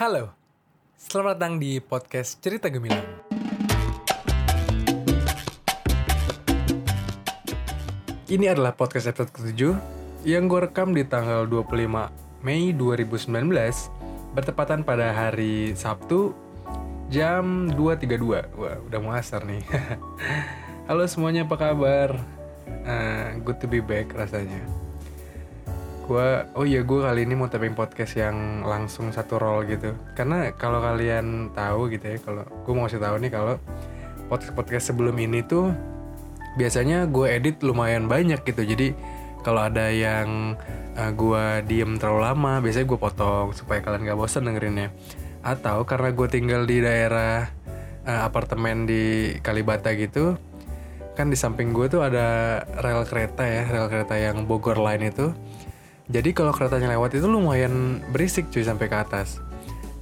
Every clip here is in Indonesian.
Halo, selamat datang di podcast Cerita Gemilang. Ini adalah podcast episode ke-7 yang gue rekam di tanggal 25 Mei 2019 bertepatan pada hari Sabtu jam 2.32. Wah, udah mau asar nih. Halo semuanya, apa kabar? Uh, good to be back rasanya. Gua, oh iya gue kali ini mau taping podcast yang langsung satu roll gitu. Karena kalau kalian tahu gitu ya, kalau gue mau kasih tahu nih kalau podcast podcast sebelum ini tuh biasanya gue edit lumayan banyak gitu. Jadi kalau ada yang uh, gue diem terlalu lama, biasanya gue potong supaya kalian gak bosan dengerinnya. Atau karena gue tinggal di daerah uh, apartemen di Kalibata gitu, kan di samping gue tuh ada rel kereta ya, rel kereta yang Bogor Line itu. Jadi kalau keretanya lewat itu lumayan berisik cuy sampai ke atas.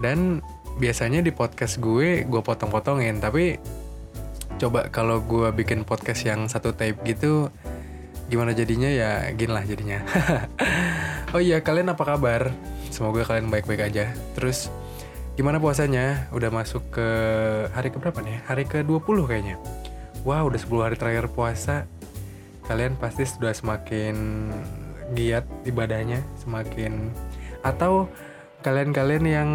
Dan biasanya di podcast gue gue potong-potongin, tapi coba kalau gue bikin podcast yang satu tape gitu gimana jadinya ya gini lah jadinya. oh iya kalian apa kabar? Semoga kalian baik-baik aja. Terus gimana puasanya? Udah masuk ke hari ke berapa nih? Hari ke 20 kayaknya. Wow, udah 10 hari terakhir puasa. Kalian pasti sudah semakin giat ibadahnya semakin atau kalian-kalian yang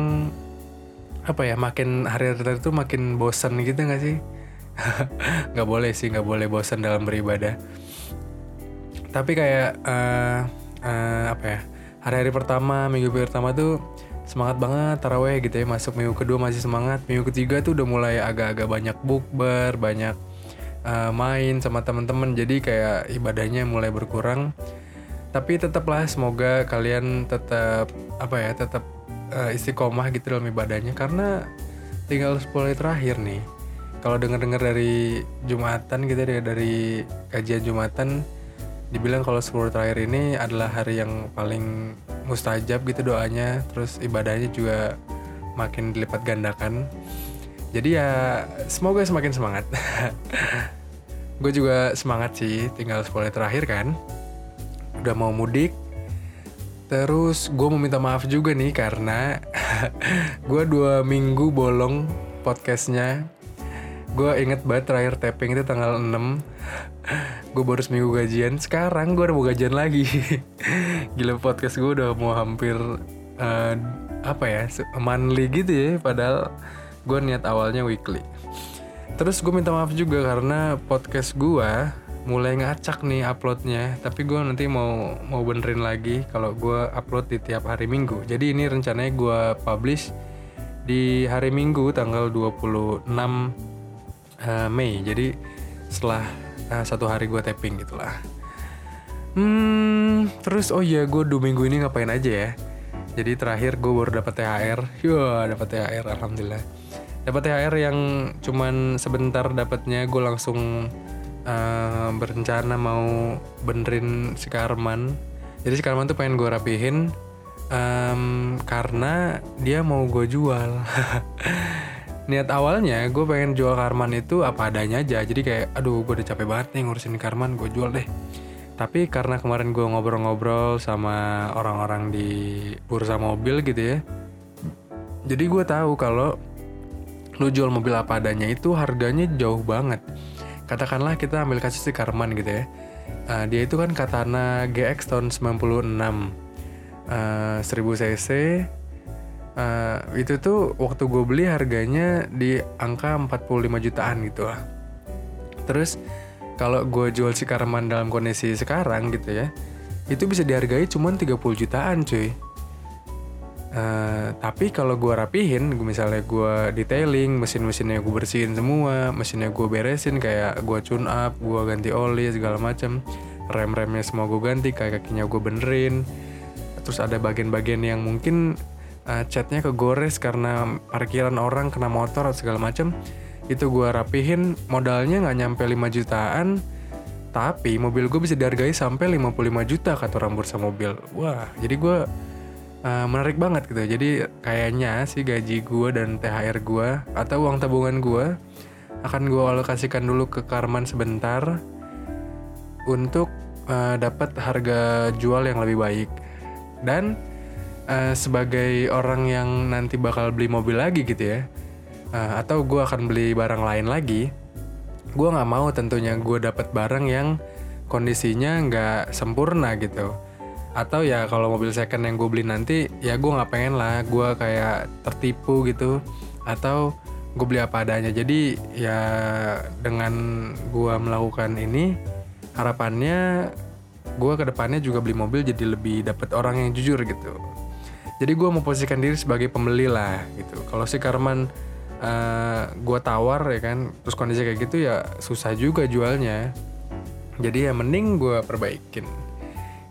apa ya makin hari itu makin bosan gitu nggak sih? Nggak boleh sih nggak boleh bosan dalam beribadah. Tapi kayak uh, uh, apa ya hari-hari pertama minggu pertama tuh semangat banget taraweh gitu ya masuk minggu kedua masih semangat minggu ketiga tuh udah mulai agak-agak banyak bukber banyak uh, main sama teman-teman jadi kayak ibadahnya mulai berkurang tapi tetaplah semoga kalian tetap apa ya tetap uh, istiqomah gitu dalam ibadahnya. Karena tinggal 10 hari terakhir nih. Kalau dengar-dengar dari jumatan gitu ya dari kajian jumatan dibilang kalau 10 hari terakhir ini adalah hari yang paling mustajab gitu doanya. Terus ibadahnya juga makin dilipat gandakan. Jadi ya semoga semakin semangat. Gue juga semangat sih tinggal 10 hari terakhir kan udah mau mudik. Terus gue mau minta maaf juga nih karena gue dua minggu bolong podcastnya. Gue inget banget terakhir tapping itu tanggal 6 gue baru seminggu gajian. Sekarang gue udah mau gajian lagi. Gila podcast gue udah mau hampir uh, apa ya monthly gitu ya. Padahal gue niat awalnya weekly. Terus gue minta maaf juga karena podcast gue mulai ngacak nih uploadnya tapi gue nanti mau mau benerin lagi kalau gue upload di tiap hari minggu. Jadi ini rencananya gue publish di hari minggu tanggal 26 uh, Mei. Jadi setelah uh, satu hari gue tapping gitulah. Hmm terus oh iya gue dua minggu ini ngapain aja ya? Jadi terakhir gue baru dapat THR Wah dapat THR alhamdulillah. Dapat THR yang cuman sebentar dapatnya gue langsung uh, berencana mau benerin si Karman. Jadi si Karman tuh pengen gue rapihin um, karena dia mau gue jual. Niat awalnya gue pengen jual Karman itu apa adanya aja. Jadi kayak aduh gue udah capek banget nih ngurusin Karman gue jual deh. Tapi karena kemarin gue ngobrol-ngobrol sama orang-orang di bursa mobil gitu ya jadi gue tahu kalau lu jual mobil apa adanya itu harganya jauh banget katakanlah kita ambil kasus si Karman gitu ya. Uh, dia itu kan Katana GX tahun 96 uh, 1000 cc. Uh, itu tuh waktu gue beli harganya di angka 45 jutaan gitu lah. Terus kalau gue jual si Karman dalam kondisi sekarang gitu ya itu bisa dihargai cuma 30 jutaan cuy Uh, tapi kalau gue rapihin, gue misalnya gue detailing, mesin-mesinnya gue bersihin semua, mesinnya gue beresin kayak gue tune up, gue ganti oli segala macam, rem-remnya semua gue ganti, kayak kakinya gue benerin, terus ada bagian-bagian yang mungkin uh, catnya kegores karena parkiran orang kena motor atau segala macam, itu gue rapihin, modalnya nggak nyampe 5 jutaan, tapi mobil gue bisa dihargai sampai 55 juta kata orang bursa mobil. Wah, jadi gue uh, menarik banget gitu. Jadi kayaknya sih gaji gue dan THR gue atau uang tabungan gue akan gue alokasikan dulu ke Karman sebentar untuk uh, dapat harga jual yang lebih baik. Dan uh, sebagai orang yang nanti bakal beli mobil lagi gitu ya uh, atau gue akan beli barang lain lagi gue nggak mau tentunya gue dapat barang yang kondisinya nggak sempurna gitu atau ya kalau mobil second yang gue beli nanti ya gue nggak pengen lah gue kayak tertipu gitu. Atau gue beli apa adanya. Jadi ya dengan gue melakukan ini harapannya gue ke depannya juga beli mobil jadi lebih dapat orang yang jujur gitu. Jadi gue mau posisikan diri sebagai pembeli lah gitu. Kalau si Karman uh, eh, gue tawar ya kan terus kondisi kayak gitu ya susah juga jualnya. Jadi ya mending gue perbaikin.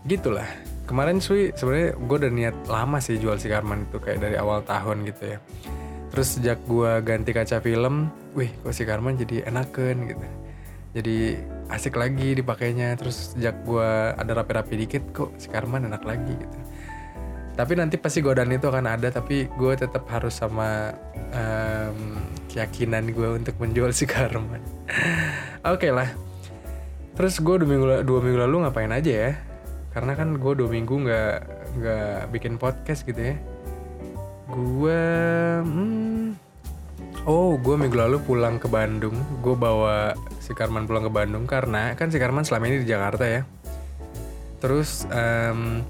Gitulah kemarin sih sebenarnya gue udah niat lama sih jual si Karman itu kayak dari awal tahun gitu ya. Terus sejak gue ganti kaca film wih kok si Karman jadi enakan gitu. Jadi asik lagi dipakainya terus sejak gue ada rapi-rapi dikit kok si Karman enak lagi gitu. Tapi nanti pasti godaan itu akan ada tapi gue tetap harus sama um, keyakinan gue untuk menjual si Karman. Oke okay lah. Terus gue dua minggu dua minggu lalu ngapain aja ya karena kan gue dua minggu nggak nggak bikin podcast gitu ya. Gue hmm, oh gue minggu lalu pulang ke Bandung. Gue bawa si Karman pulang ke Bandung karena kan si Karman selama ini di Jakarta ya. Terus um,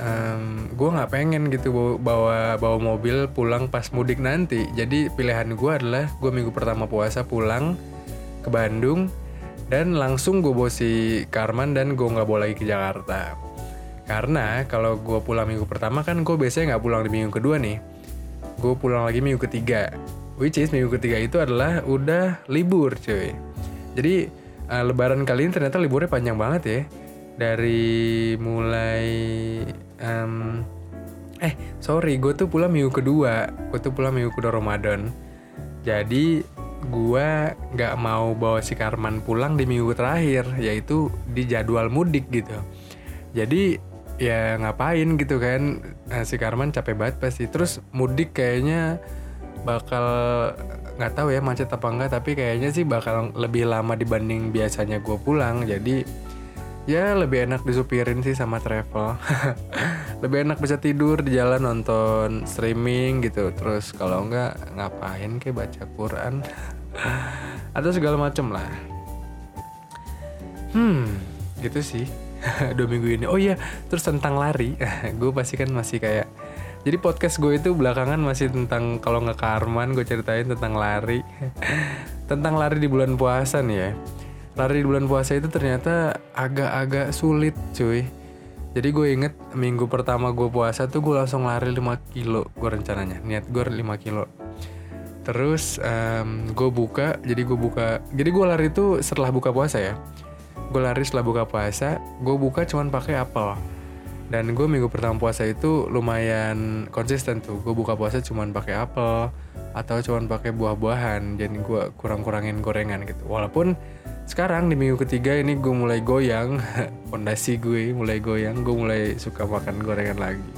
um, gue nggak pengen gitu bawa bawa mobil pulang pas mudik nanti. Jadi pilihan gue adalah gue minggu pertama puasa pulang ke Bandung dan langsung gue bawa si Karman dan gue nggak bawa lagi ke Jakarta. Karena kalau gue pulang minggu pertama kan gue biasanya nggak pulang di minggu kedua nih. Gue pulang lagi minggu ketiga. Which is minggu ketiga itu adalah udah libur cuy. Jadi uh, lebaran kali ini ternyata liburnya panjang banget ya. Dari mulai um, eh sorry gue tuh pulang minggu kedua. Gue tuh pulang minggu kedua Ramadan. Jadi gue nggak mau bawa si Karman pulang di minggu terakhir yaitu di jadwal mudik gitu. Jadi ya ngapain gitu kan? Nah, si Karman capek banget pasti. Terus mudik kayaknya bakal nggak tahu ya macet apa enggak tapi kayaknya sih bakal lebih lama dibanding biasanya gue pulang. Jadi ya lebih enak disupirin sih sama travel. Lebih enak bisa tidur di jalan nonton streaming gitu. Terus kalau enggak ngapain kayak baca Quran? Atau segala macem lah. Hmm gitu sih. Dua minggu ini. Oh iya terus tentang lari. Gue pasti kan masih kayak jadi podcast gue itu belakangan masih tentang kalau nggak karman gue ceritain tentang lari. Tentang lari di bulan puasa nih ya lari di bulan puasa itu ternyata agak-agak sulit cuy. Jadi gue inget minggu pertama gue puasa tuh gue langsung lari 5 kilo gue rencananya. Niat gue 5 kilo. Terus um, gue buka jadi gue buka jadi gue lari itu setelah buka puasa ya. Gue lari setelah buka puasa gue buka cuman pakai apel. Dan gue minggu pertama puasa itu lumayan konsisten tuh. Gue buka puasa cuman pakai apel atau cuman pakai buah-buahan. Jadi gue kurang-kurangin gorengan gitu. Walaupun sekarang di minggu ketiga ini gue mulai goyang. Fondasi gue mulai goyang gue mulai suka makan gorengan lagi.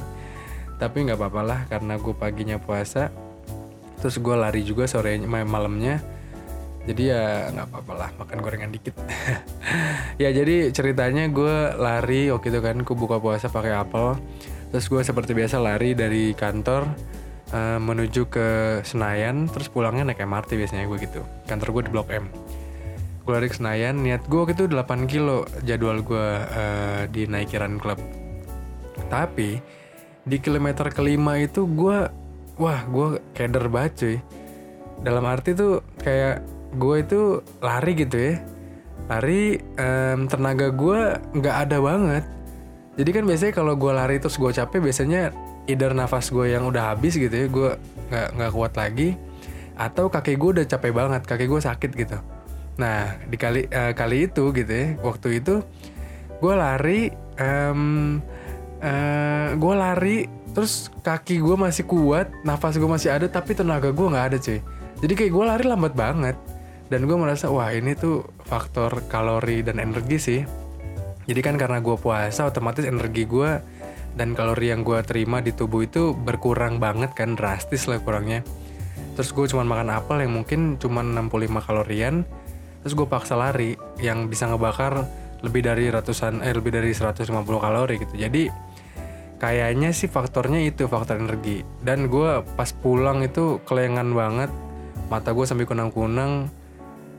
Tapi nggak apa-apa lah karena gue paginya puasa terus gue lari juga sore malamnya. Jadi ya nggak apa-apa lah makan gorengan dikit. Ya jadi ceritanya gue lari waktu itu kan gue buka puasa pakai apel. Terus gue seperti biasa lari dari kantor uh, menuju ke Senayan terus pulangnya naik MRT biasanya gue gitu. Kantor gue di Blok M gue lari ke Senayan niat gue waktu itu 8 kilo jadwal gue uh, di Naikiran Club. Tapi di kilometer kelima itu gue wah gue keder banget cuy. Dalam arti tuh kayak gue itu lari gitu ya. Lari um, tenaga gue nggak ada banget. Jadi kan biasanya kalau gue lari terus gue capek biasanya either nafas gue yang udah habis gitu ya gue nggak nggak kuat lagi atau kaki gue udah capek banget kaki gue sakit gitu Nah di kali uh, kali itu gitu ya waktu itu gue lari um, uh, eh, gue lari terus kaki gue masih kuat nafas gue masih ada tapi tenaga gue nggak ada cuy. Jadi kayak gue lari lambat banget dan gue merasa wah ini tuh faktor kalori dan energi sih. Jadi kan karena gue puasa otomatis energi gue dan kalori yang gue terima di tubuh itu berkurang banget kan drastis lah kurangnya. Terus gue cuma makan apel yang mungkin cuma 65 kalorian terus gue paksa lari yang bisa ngebakar lebih dari ratusan eh lebih dari 150 kalori gitu. Jadi kayaknya sih faktornya itu faktor energi. Dan gue pas pulang itu kelengan banget mata gue sampai kunang-kunang.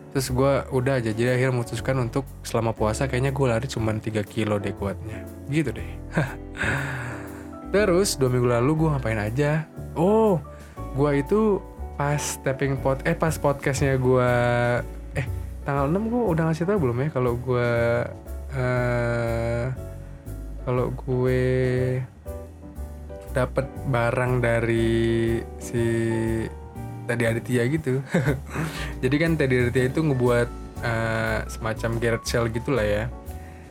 Terus gue udah aja jadi akhirnya memutuskan untuk selama puasa kayaknya gue lari cuma 3 kilo deh kuatnya. Gitu deh. Terus dua minggu lalu gue ngapain aja? Oh gue itu pas tapping pot eh pas podcastnya gue tanggal 6 gue udah ngasih tau belum ya kalau gue uh, kalau gue dapat barang dari si tadi Aditya gitu. Jadi kan tadi Aditya itu ngebuat uh, semacam Garrett Shell gitulah ya.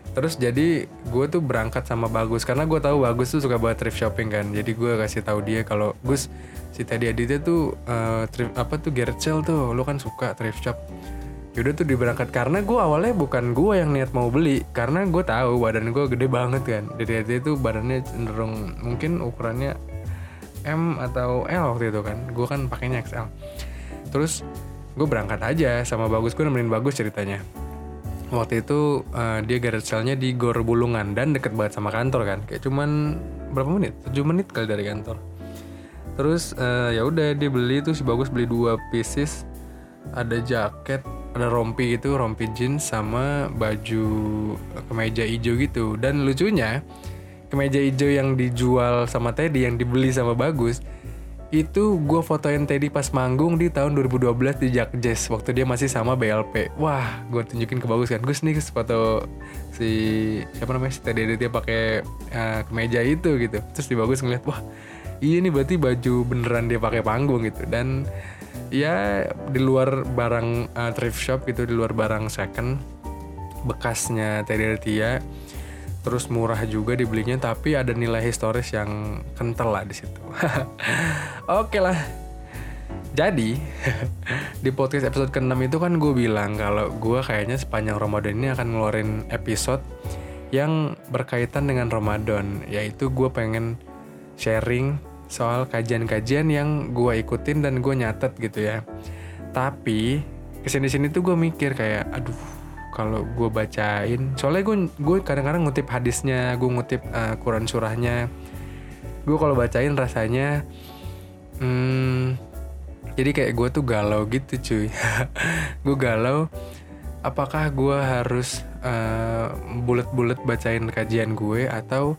Terus jadi gue tuh berangkat sama Bagus. Karena gue tahu Bagus tuh suka buat thrift shopping kan. Jadi gue kasih tahu dia kalau Gus si tadi Aditya tuh uh, thrift, apa tuh Garrett Shell tuh. Lo kan suka thrift shop yaudah tuh diberangkat. Karena gue awalnya bukan gue yang niat mau beli. Karena gue tahu badan gue gede banget kan. Dari itu badannya cenderung mungkin ukurannya M atau L waktu itu kan. Gue kan pakainya XL terus gue berangkat aja sama bagus. Gue nemenin bagus ceritanya. Waktu itu uh, dia garage sale di Gor Bulungan dan deket banget sama kantor kan. Kayak cuman berapa menit? 7 menit kali dari kantor. Terus uh, ya udah dia beli tuh si bagus beli dua pieces. Ada jaket ada rompi gitu rompi jeans sama baju kemeja hijau gitu. Dan lucunya kemeja hijau yang dijual sama Teddy yang dibeli sama Bagus itu gue fotoin Teddy pas manggung di tahun 2012 di Jack Jazz waktu dia masih sama BLP wah gue tunjukin ke Bagus kan Gus nih foto si siapa namanya si Teddy dia pakai uh, kemeja itu gitu. Terus di Bagus ngeliat wah iya nih berarti baju beneran dia pakai panggung gitu. Dan ya di luar barang uh, thrift shop gitu di luar barang second bekasnya Teddy Tia terus murah juga dibelinya tapi ada nilai historis yang kental lah di situ. Oke lah. Jadi di podcast episode ke-6 itu kan gue bilang kalau gue kayaknya sepanjang Ramadan ini akan ngeluarin episode yang berkaitan dengan Ramadan yaitu gue pengen sharing soal kajian-kajian yang gue ikutin dan gue nyatet gitu ya. Tapi ke sini-sini tuh gue mikir kayak aduh kalau gue bacain soalnya gue gue kadang-kadang ngutip hadisnya gue ngutip uh, Quran surahnya. Gue kalau bacain rasanya hmm, jadi kayak gue tuh galau gitu cuy. Gue galau apakah gue harus uh, bulet-bulet bacain kajian gue atau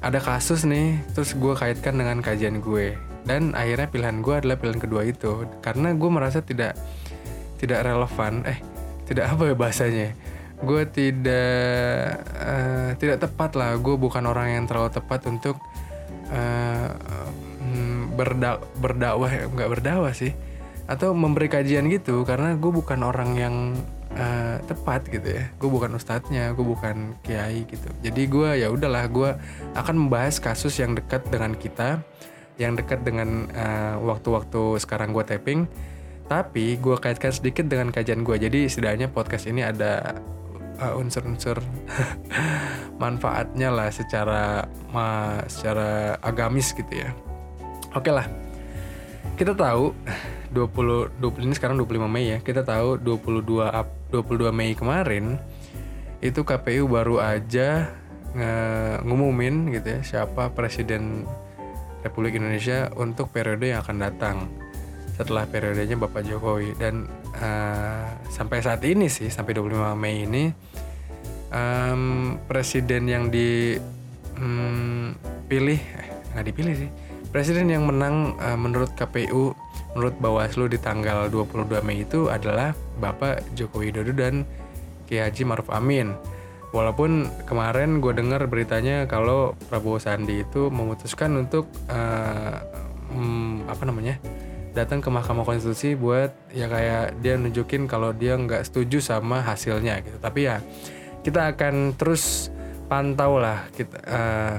ada kasus nih terus gue kaitkan dengan kajian gue. Dan akhirnya pilihan gue adalah pilihan kedua itu. Karena gue merasa tidak tidak relevan eh tidak apa ya bahasanya? Gue tidak uh, tidak tepat lah. Gue bukan orang yang terlalu tepat untuk uh, berda berdakwah nggak berdakwah sih. Atau memberi kajian gitu. Karena gue bukan orang yang uh, tepat gitu ya. Gue bukan ustadznya gue bukan kiai gitu. Jadi gue ya udahlah gue akan membahas kasus yang dekat dengan kita yang dekat dengan uh, waktu-waktu sekarang gue tapping tapi gue kaitkan sedikit dengan kajian gue jadi setidaknya podcast ini ada uh, unsur-unsur manfaatnya lah secara ma, secara agamis gitu ya. Oke okay lah. Kita tahu 20 20 ini sekarang 25 Mei ya. Kita tahu 22 Ap 22 Mei kemarin itu KPU baru aja ngumumin gitu ya siapa presiden Republik Indonesia untuk periode yang akan datang setelah periodenya Bapak Jokowi. Dan uh, sampai saat ini sih sampai 25 Mei ini um, presiden yang dipilih um, eh, nggak dipilih sih presiden yang menang uh, menurut KPU menurut Bawaslu di tanggal 22 Mei itu adalah Bapak Joko Widodo dan Kiai Haji Maruf Amin. Walaupun kemarin gue dengar beritanya kalau Prabowo Sandi itu memutuskan untuk uh, um, apa namanya datang ke Mahkamah Konstitusi buat ya kayak dia nunjukin kalau dia nggak setuju sama hasilnya gitu. Tapi ya kita akan terus pantau lah kita uh,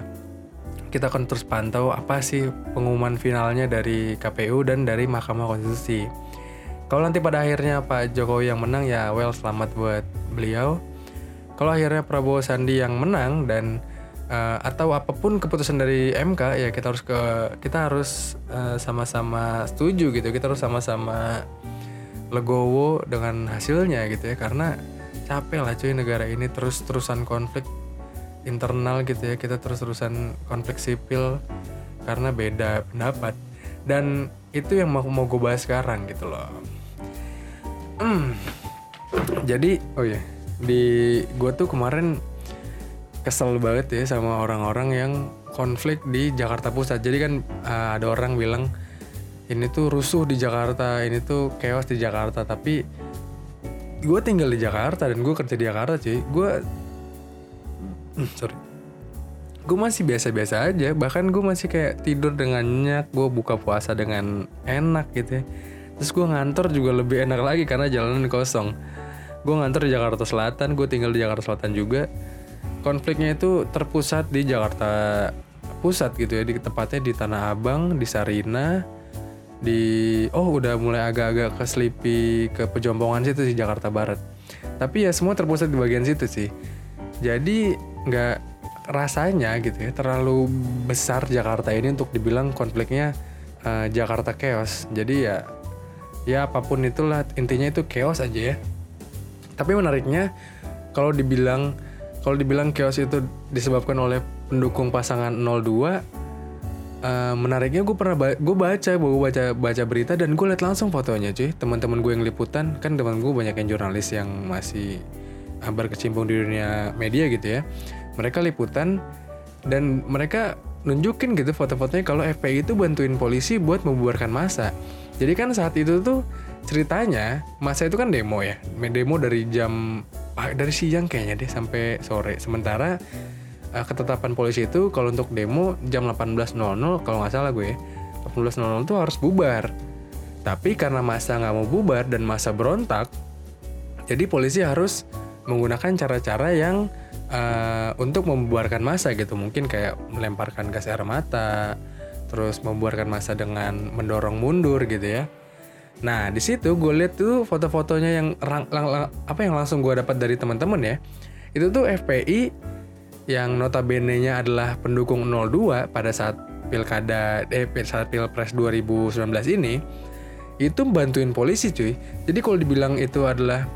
kita akan terus pantau apa sih pengumuman finalnya dari KPU dan dari Mahkamah Konstitusi. Kalau nanti pada akhirnya Pak Jokowi yang menang ya well selamat buat beliau. Kalau akhirnya Prabowo Sandi yang menang dan uh, atau apa pun keputusan dari MK ya kita harus ke kita harus uh, sama-sama setuju gitu. Kita harus sama-sama legowo dengan hasilnya gitu ya karena capek lah cuy negara ini terus-terusan konflik internal gitu ya kita terus-terusan konflik sipil karena beda pendapat. Dan itu yang mau mau gue bahas sekarang gitu loh. Hmm. jadi oh ya di gue tuh kemarin kesel banget ya sama orang-orang yang konflik di Jakarta Pusat. Jadi kan uh, ada orang bilang ini tuh rusuh di Jakarta ini tuh chaos di Jakarta. Tapi gue tinggal di Jakarta dan gue kerja di Jakarta cuy. Gue hmm, sorry. Gue masih biasa-biasa aja. Bahkan gue masih kayak tidur dengan nyenyak gue buka puasa dengan enak gitu ya. Terus gue ngantor juga lebih enak lagi karena jalanan kosong. Gue ngantor di Jakarta Selatan gue tinggal di Jakarta Selatan juga. Konfliknya itu terpusat di Jakarta Pusat gitu ya. Di tepatnya di Tanah Abang di Sarina di oh udah mulai agak-agak ke Sleepy ke Pejompongan situ sih Jakarta Barat. Tapi ya semua terpusat di bagian situ sih. Jadi nggak rasanya gitu ya terlalu besar Jakarta ini untuk dibilang konfliknya uh, Jakarta chaos. Jadi ya ya apa pun itulah intinya itu chaos aja ya. Tapi menariknya kalau dibilang kalau dibilang chaos itu disebabkan oleh pendukung pasangan 02 Uh, menariknya gue pernah ba gue baca gue baca baca berita dan gue liat langsung fotonya cuy. Teman-teman gue yang liputan kan teman gue banyak yang jurnalis yang masih berkecimpung di dunia media gitu ya. Mereka liputan dan mereka nunjukin gitu foto-fotonya kalau FPI itu bantuin polisi buat membubarkan masa. Jadi kan saat itu tuh ceritanya masa itu kan demo ya. Demo dari jam ah, dari siang kayaknya deh sampai sore. Sementara uh, ketetapan polisi itu kalau untuk demo jam 18.00 kalau nggak salah gue 18.00 tuh harus bubar. Tapi karena masa nggak mau bubar dan masa berontak jadi polisi harus menggunakan cara-cara yang uh, untuk membubarkan masa gitu. Mungkin kayak melemparkan gas air mata terus membubarkan masa dengan mendorong mundur gitu ya. Nah di situ gue lihat tuh foto-fotonya yang rang, lang, lang, apa yang langsung gue dapat dari teman-teman ya. Itu tuh FPI yang notabene-nya adalah pendukung 02 pada saat pilkada eh saat pilpres 2019 ini itu bantuin polisi cuy. Jadi kalau dibilang itu adalah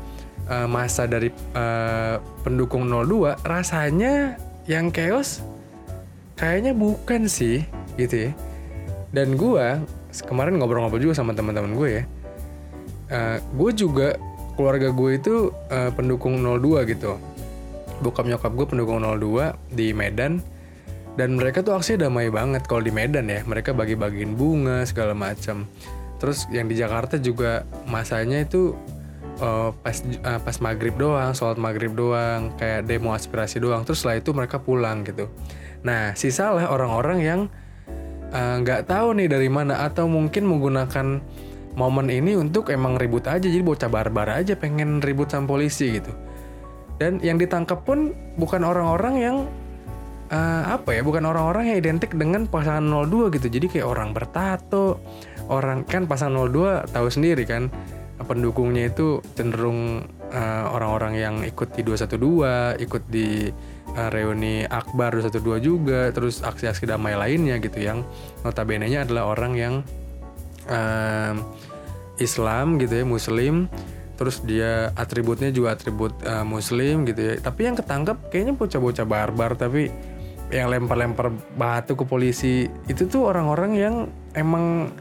uh, masa dari uh, pendukung 02, rasanya yang chaos kayaknya bukan sih gitu ya. Dan gua kemarin ngobrol-ngobrol juga sama teman-teman gue ya. Uh, gue juga keluarga gue itu uh, pendukung 02 gitu bokap nyokap gue pendukung 02 di Medan dan mereka tuh aksinya damai banget kalau di Medan ya mereka bagi-bagiin bunga segala macam terus yang di Jakarta juga masanya itu uh, pas uh, pas maghrib doang sholat maghrib doang kayak demo aspirasi doang. Terus setelah itu mereka pulang gitu. Nah sisa lah orang-orang yang eh, nggak uh, tahu nih dari mana atau mungkin menggunakan momen ini untuk emang ribut aja. Jadi bocah barbar aja pengen ribut sama polisi gitu. Dan yang ditangkap pun bukan orang-orang yang uh, apa ya bukan orang-orang yang identik dengan pasangan 02 gitu. Jadi kayak orang bertato orang kan pasangan 02 tahu sendiri kan pendukungnya itu cenderung uh, orang-orang yang ikut di 212 ikut di uh, reuni akbar 212 juga terus aksi-aksi damai lainnya gitu yang notabene-nya adalah orang yang uh, Islam gitu ya muslim. Terus dia atributnya juga atribut uh, muslim gitu ya. Tapi yang ketangkep kayaknya bocah-bocah barbar tapi yang lempar-lempar batu ke polisi itu tuh orang-orang yang emang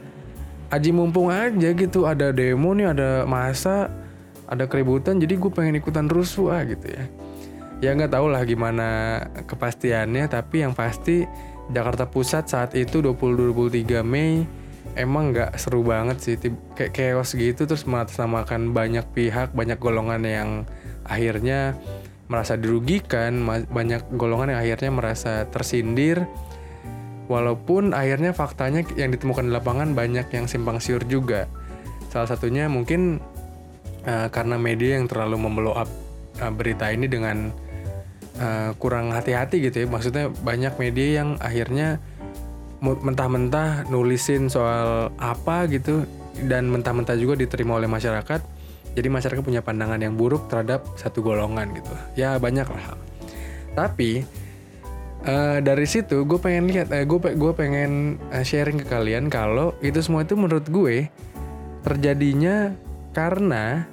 aji mumpung aja gitu ada demo nih ada masa ada keributan jadi gue pengen ikutan rusuh ah gitu ya. Ya nggak tau lah gimana kepastiannya tapi yang pasti Jakarta Pusat saat itu 20-23 Mei emang nggak seru banget sih kayak chaos gitu terus mengatasnamakan banyak pihak banyak golongan yang akhirnya merasa dirugikan banyak golongan yang akhirnya merasa tersindir walaupun akhirnya faktanya yang ditemukan di lapangan banyak yang simpang siur juga. Salah satunya mungkin uh, karena media yang terlalu memblow up uh, berita ini dengan uh, kurang hati-hati gitu ya. Maksudnya banyak media yang akhirnya mentah-mentah nulisin soal apa gitu dan mentah-mentah juga diterima oleh masyarakat. Jadi masyarakat punya pandangan yang buruk terhadap satu golongan gitu. Ya banyak lah tapi uh, dari situ gue pengen lihat uh, gue gue pengen uh, sharing ke kalian kalau itu semua itu menurut gue terjadinya karena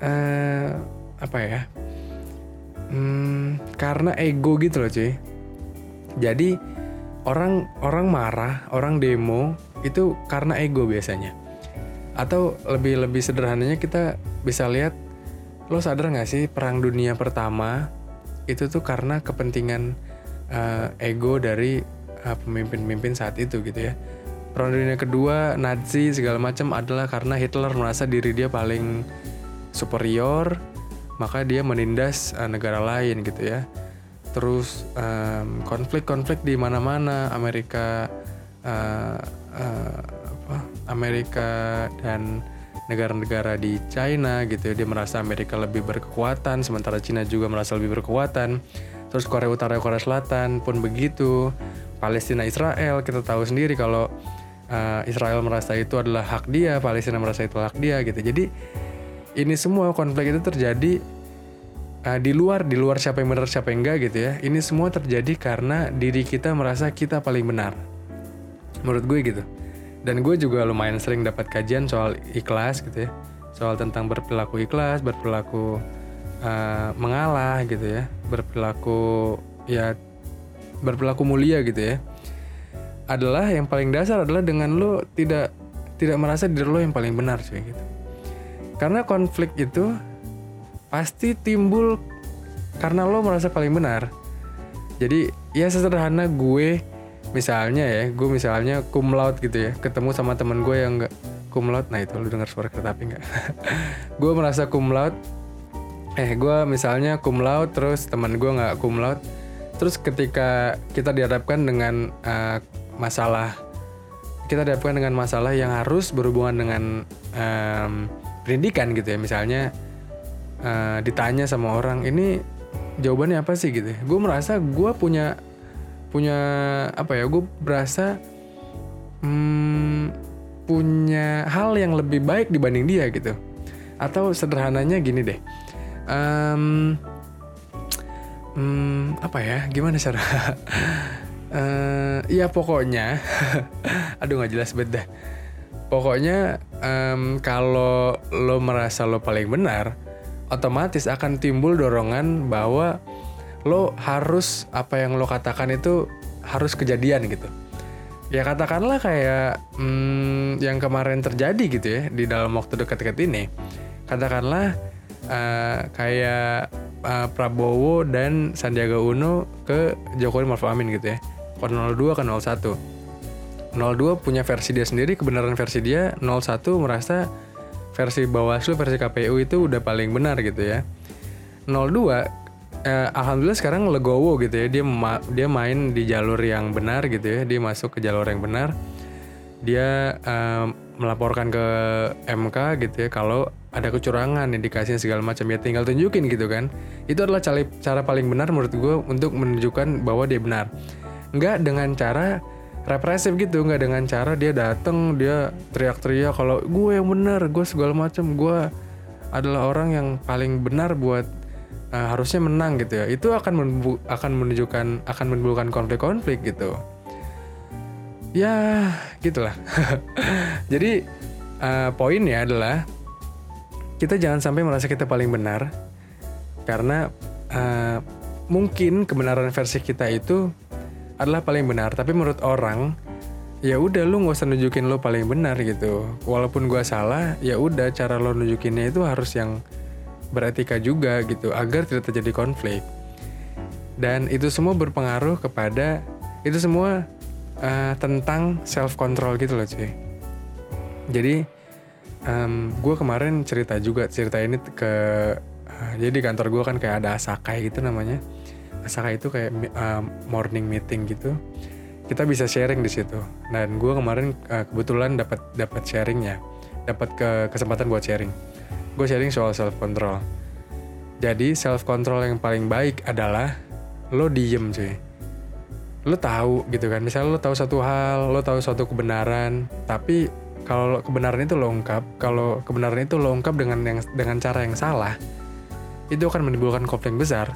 uh, apa ya hmm, karena ego gitu loh cuy. Jadi orang orang marah orang demo itu karena ego biasanya. Atau lebih lebih sederhananya kita bisa lihat lo sadar nggak sih perang dunia pertama itu tuh karena kepentingan uh, ego dari uh, pemimpin-pemimpin saat itu gitu ya. Perang dunia kedua Nazi segala macam adalah karena Hitler merasa diri dia paling superior maka dia menindas uh, negara lain gitu ya. Terus konflik-konflik um, di mana-mana Amerika uh, uh, apa Amerika dan negara-negara di China gitu ya dia merasa Amerika lebih berkekuatan sementara China juga merasa lebih berkekuatan terus Korea Utara Korea Selatan pun begitu. Palestina Israel. Kita tahu sendiri kalau uh, Israel merasa itu adalah hak dia Palestina merasa itu hak dia gitu. Jadi ini semua konflik itu terjadi uh, di luar di luar siapa yang benar siapa yang enggak gitu ya. Ini semua terjadi karena diri kita merasa kita paling benar. Menurut gue gitu. Dan gue juga lumayan sering dapat kajian soal ikhlas gitu ya. Soal tentang berperilaku ikhlas berperilaku uh, mengalah gitu ya berperilaku ya berperilaku mulia gitu ya adalah yang paling dasar adalah dengan lo tidak tidak merasa diri lo yang paling benar sih gitu karena konflik itu pasti timbul karena lo merasa paling benar. Jadi ya sesederhana gue misalnya ya, gue misalnya cum laude gitu ya, ketemu sama teman gue yang nggak cum laude, nah itu lo dengar suara kereta api nggak? gue merasa cum laude, eh gue misalnya cum laude terus teman gue nggak cum laude, terus ketika kita dihadapkan dengan uh, masalah, kita dihadapkan dengan masalah yang harus berhubungan dengan um, pendidikan gitu ya, misalnya uh, ditanya sama orang ini jawabannya apa sih? gitu gue merasa gue punya punya apa ya gue berasa hmm, punya hal yang lebih baik dibanding dia gitu. Atau sederhananya gini deh um, hmm, apa ya gimana cara uh, ya pokoknya aduh nggak jelas beda pokoknya um, kalau lo merasa lo paling benar otomatis akan timbul dorongan bahwa lo harus apa yang lo katakan itu harus kejadian gitu. Ya katakanlah kayak hmm, yang kemarin terjadi gitu ya di dalam waktu dekat-dekat ini. Katakanlah uh, kayak uh, Prabowo dan Sandiaga Uno ke Jokowi Maruf Amin gitu ya. Ke 02 ke 01. 02 punya versi dia sendiri, kebenaran versi dia, 01 merasa versi Bawaslu versi KPU itu udah paling benar gitu ya. 02 eh, alhamdulillah sekarang legowo gitu ya. Dia ma dia main di jalur yang benar gitu ya. Dia masuk ke jalur yang benar. Dia eh, melaporkan ke MK gitu ya. Kalau ada kecurangan indikasinya segala macam ya tinggal tunjukin gitu kan. Itu adalah cara cara paling benar menurut gue untuk menunjukkan bahwa dia benar. Nggak dengan cara represif gitu nggak dengan cara dia dateng dia teriak-teriak kalau gue yang benar gue segala macam gue adalah orang yang paling benar buat uh, harusnya menang gitu ya. Itu akan akan menunjukkan akan menimbulkan konflik-konflik gitu. Ya gitulah. Jadi uh, poinnya adalah kita jangan sampai merasa kita paling benar karena uh, mungkin kebenaran versi kita itu adalah paling benar. Tapi menurut orang ya udah lu nggak usah nunjukin lo paling benar gitu. Walaupun gua salah ya udah cara lo nunjukinnya itu harus yang beretika juga gitu agar tidak terjadi konflik. Dan itu semua berpengaruh kepada itu semua uh, tentang self control gitu loh cuy. Jadi um, gue kemarin cerita juga cerita ini ke uh, jadi di kantor gue kan kayak ada asakai gitu namanya. Saka itu kayak uh, morning meeting gitu. Kita bisa sharing di situ. Dan gue kemarin uh, kebetulan dapat dapat sharingnya. Dapat ke kesempatan buat sharing. Gue sharing soal self control jadi self control yang paling baik adalah lo diem cuy. Lo tahu gitu kan. Misalnya lo tahu satu hal lo tahu suatu kebenaran tapi kalau kebenaran itu lo ungkap kalau kebenaran itu lo ungkap dengan yang dengan cara yang salah itu akan menimbulkan konflik besar.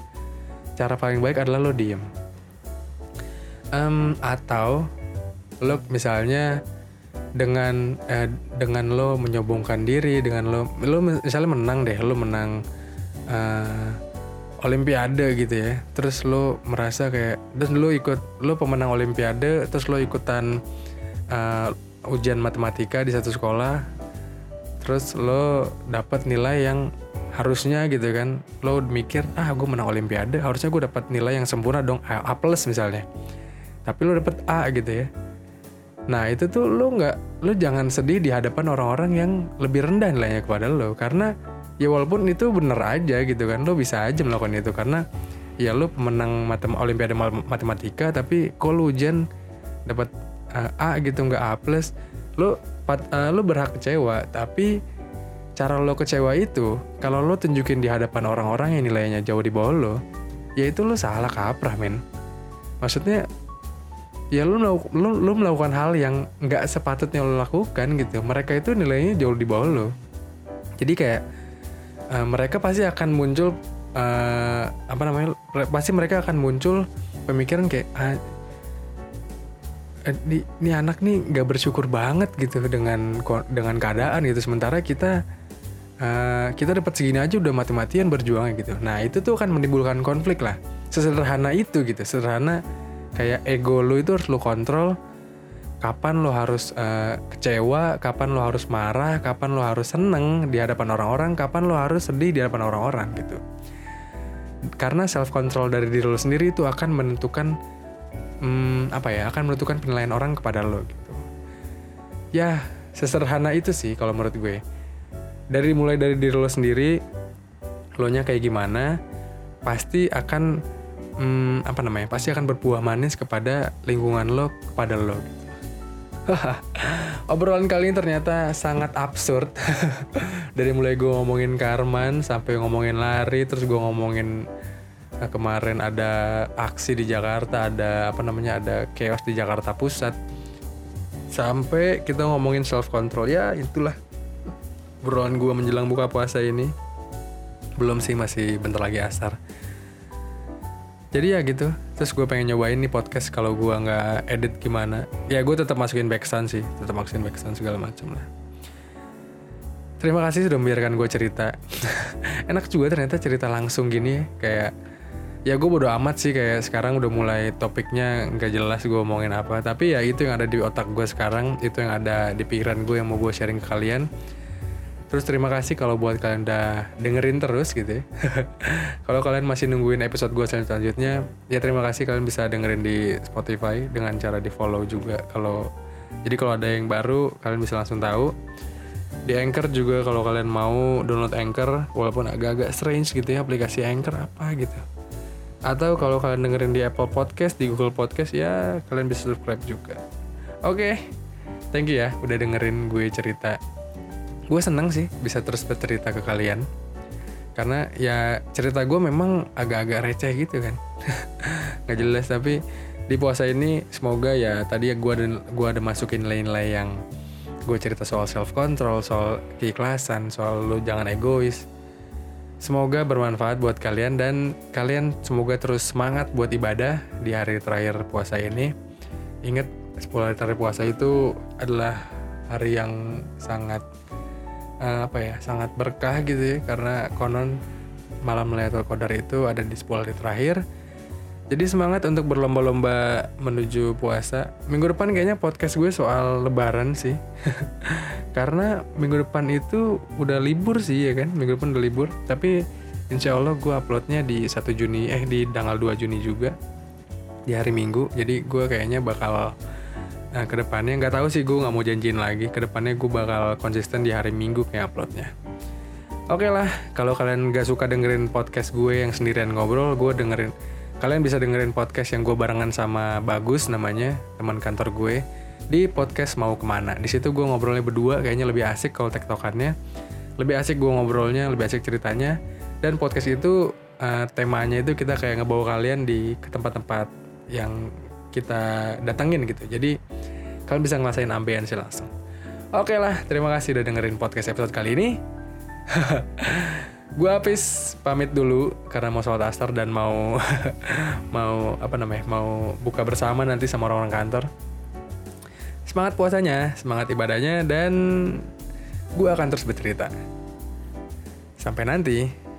Cara paling baik adalah lo diem. Um, atau lo misalnya dengan eh, dengan lo menyombongkan diri dengan lo lo misalnya menang deh lo menang uh, olimpiade gitu ya. Terus lo merasa kayak terus lo ikut lo pemenang olimpiade terus lo ikutan uh, ujian matematika di satu sekolah terus lo dapat nilai yang harusnya gitu kan. Lo mikir ah gue menang olimpiade harusnya gue dapat nilai yang sempurna dong A, A plus misalnya. Tapi lo dapet A gitu ya. Nah itu tuh lo nggak lo jangan sedih di hadapan orang-orang yang lebih rendah nilainya kepada lo. Karena ya walaupun itu bener aja gitu kan lo bisa aja melakukan itu. Karena ya lo pemenang matem olimpiade matematika tapi kok lo ujian dapat A gitu nggak A plus lo pat, uh, lo berhak kecewa. Tapi cara lo kecewa itu kalau lo tunjukin di hadapan orang-orang yang nilainya jauh di bawah lo ya itu lo salah kaprah men. Maksudnya ya lo, lo, lo melakukan hal yang nggak sepatutnya lo lakukan gitu. Mereka itu nilainya jauh di bawah lo. Jadi kayak uh, mereka pasti akan muncul uh, apa namanya pasti mereka akan muncul pemikiran kayak ah, ini, ini anak nih nggak bersyukur banget gitu dengan dengan keadaan gitu. Sementara kita uh, kita dapat segini aja udah mati-matian berjuang gitu. Nah itu tuh akan menimbulkan konflik lah. Sesederhana itu gitu. Sederhana kayak ego lo itu harus lo kontrol. Kapan lo harus uh, kecewa, kapan lo harus marah, kapan lo harus seneng di hadapan orang-orang, kapan lo harus sedih di hadapan orang-orang gitu. Karena self control dari diri lo sendiri itu akan menentukan hmm, apa ya, akan menentukan penilaian orang kepada lo gitu. Ya, sesederhana itu sih kalau menurut gue. Dari mulai dari diri lo sendiri, lo nya kayak gimana, pasti akan hmm, apa namanya, pasti akan berbuah manis kepada lingkungan lo, kepada lo. Gitu Obrolan kali ini ternyata sangat absurd. Dari mulai gue ngomongin Karman sampai ngomongin lari, terus gue ngomongin nah, kemarin ada aksi di Jakarta, ada apa namanya, ada chaos di Jakarta Pusat. Sampai kita ngomongin self control ya itulah obrolan gue menjelang buka puasa ini. Belum sih masih bentar lagi asar jadi ya gitu terus gue pengen nyobain nih podcast kalau gue nggak edit gimana ya gue tetap masukin backsound sih tetap masukin backsound segala macam lah terima kasih sudah membiarkan gue cerita enak juga ternyata cerita langsung gini kayak ya gue bodo amat sih kayak sekarang udah mulai topiknya nggak jelas gue ngomongin apa tapi ya itu yang ada di otak gue sekarang itu yang ada di pikiran gue yang mau gue sharing ke kalian Terus terima kasih kalau buat kalian udah dengerin terus gitu ya. kalau kalian masih nungguin episode gue selanjutnya, ya terima kasih kalian bisa dengerin di Spotify dengan cara di follow juga. Kalau jadi kalau ada yang baru kalian bisa langsung tahu. Di Anchor juga kalau kalian mau download Anchor, walaupun agak-agak strange gitu ya aplikasi Anchor apa gitu. Atau kalau kalian dengerin di Apple Podcast, di Google Podcast ya kalian bisa subscribe juga. Oke, okay. thank you ya udah dengerin gue cerita gue seneng sih bisa terus bercerita ke kalian karena ya cerita gue memang agak-agak receh gitu kan nggak jelas tapi di puasa ini semoga ya tadi ya gue ada gue ada masukin nilai-nilai yang gue cerita soal self control soal keikhlasan soal lu jangan egois semoga bermanfaat buat kalian dan kalian semoga terus semangat buat ibadah di hari terakhir puasa ini ingat 10 hari terakhir puasa itu adalah hari yang sangat uh, apa ya sangat berkah gitu ya karena konon malam Lailatul Qadar itu ada di 10 hari terakhir. Jadi semangat untuk berlomba-lomba menuju puasa. Minggu depan kayaknya podcast gue soal lebaran sih. Karena minggu depan itu udah libur sih ya kan. Minggu depan udah libur. Tapi insya Allah gue uploadnya di 1 Juni, eh di tanggal 2 Juni juga. Di hari Minggu. Jadi gue kayaknya bakal Nah ke depannya nggak tahu sih gue nggak mau janjiin lagi. Ke depannya gue bakal konsisten di hari Minggu kayak uploadnya. Oke okay lah, kalau kalian gak suka dengerin podcast gue yang sendirian ngobrol, gue dengerin. Kalian bisa dengerin podcast yang gue barengan sama Bagus namanya, teman kantor gue di podcast mau ke mana. Di situ gue ngobrolnya berdua, kayaknya lebih asik kalau tektokannya. Lebih asik gue ngobrolnya, lebih asik ceritanya. Dan podcast itu uh, temanya itu kita kayak ngebawa kalian di ke tempat-tempat yang kita datengin gitu. Jadi kalian bisa ngerasain ambience langsung. Oke lah, terima kasih udah dengerin podcast episode kali ini. gue habis pamit dulu karena mau sholat asar dan mau mau apa namanya mau buka bersama nanti sama orang-orang kantor. Semangat puasanya, semangat ibadahnya dan gue akan terus bercerita. Sampai nanti.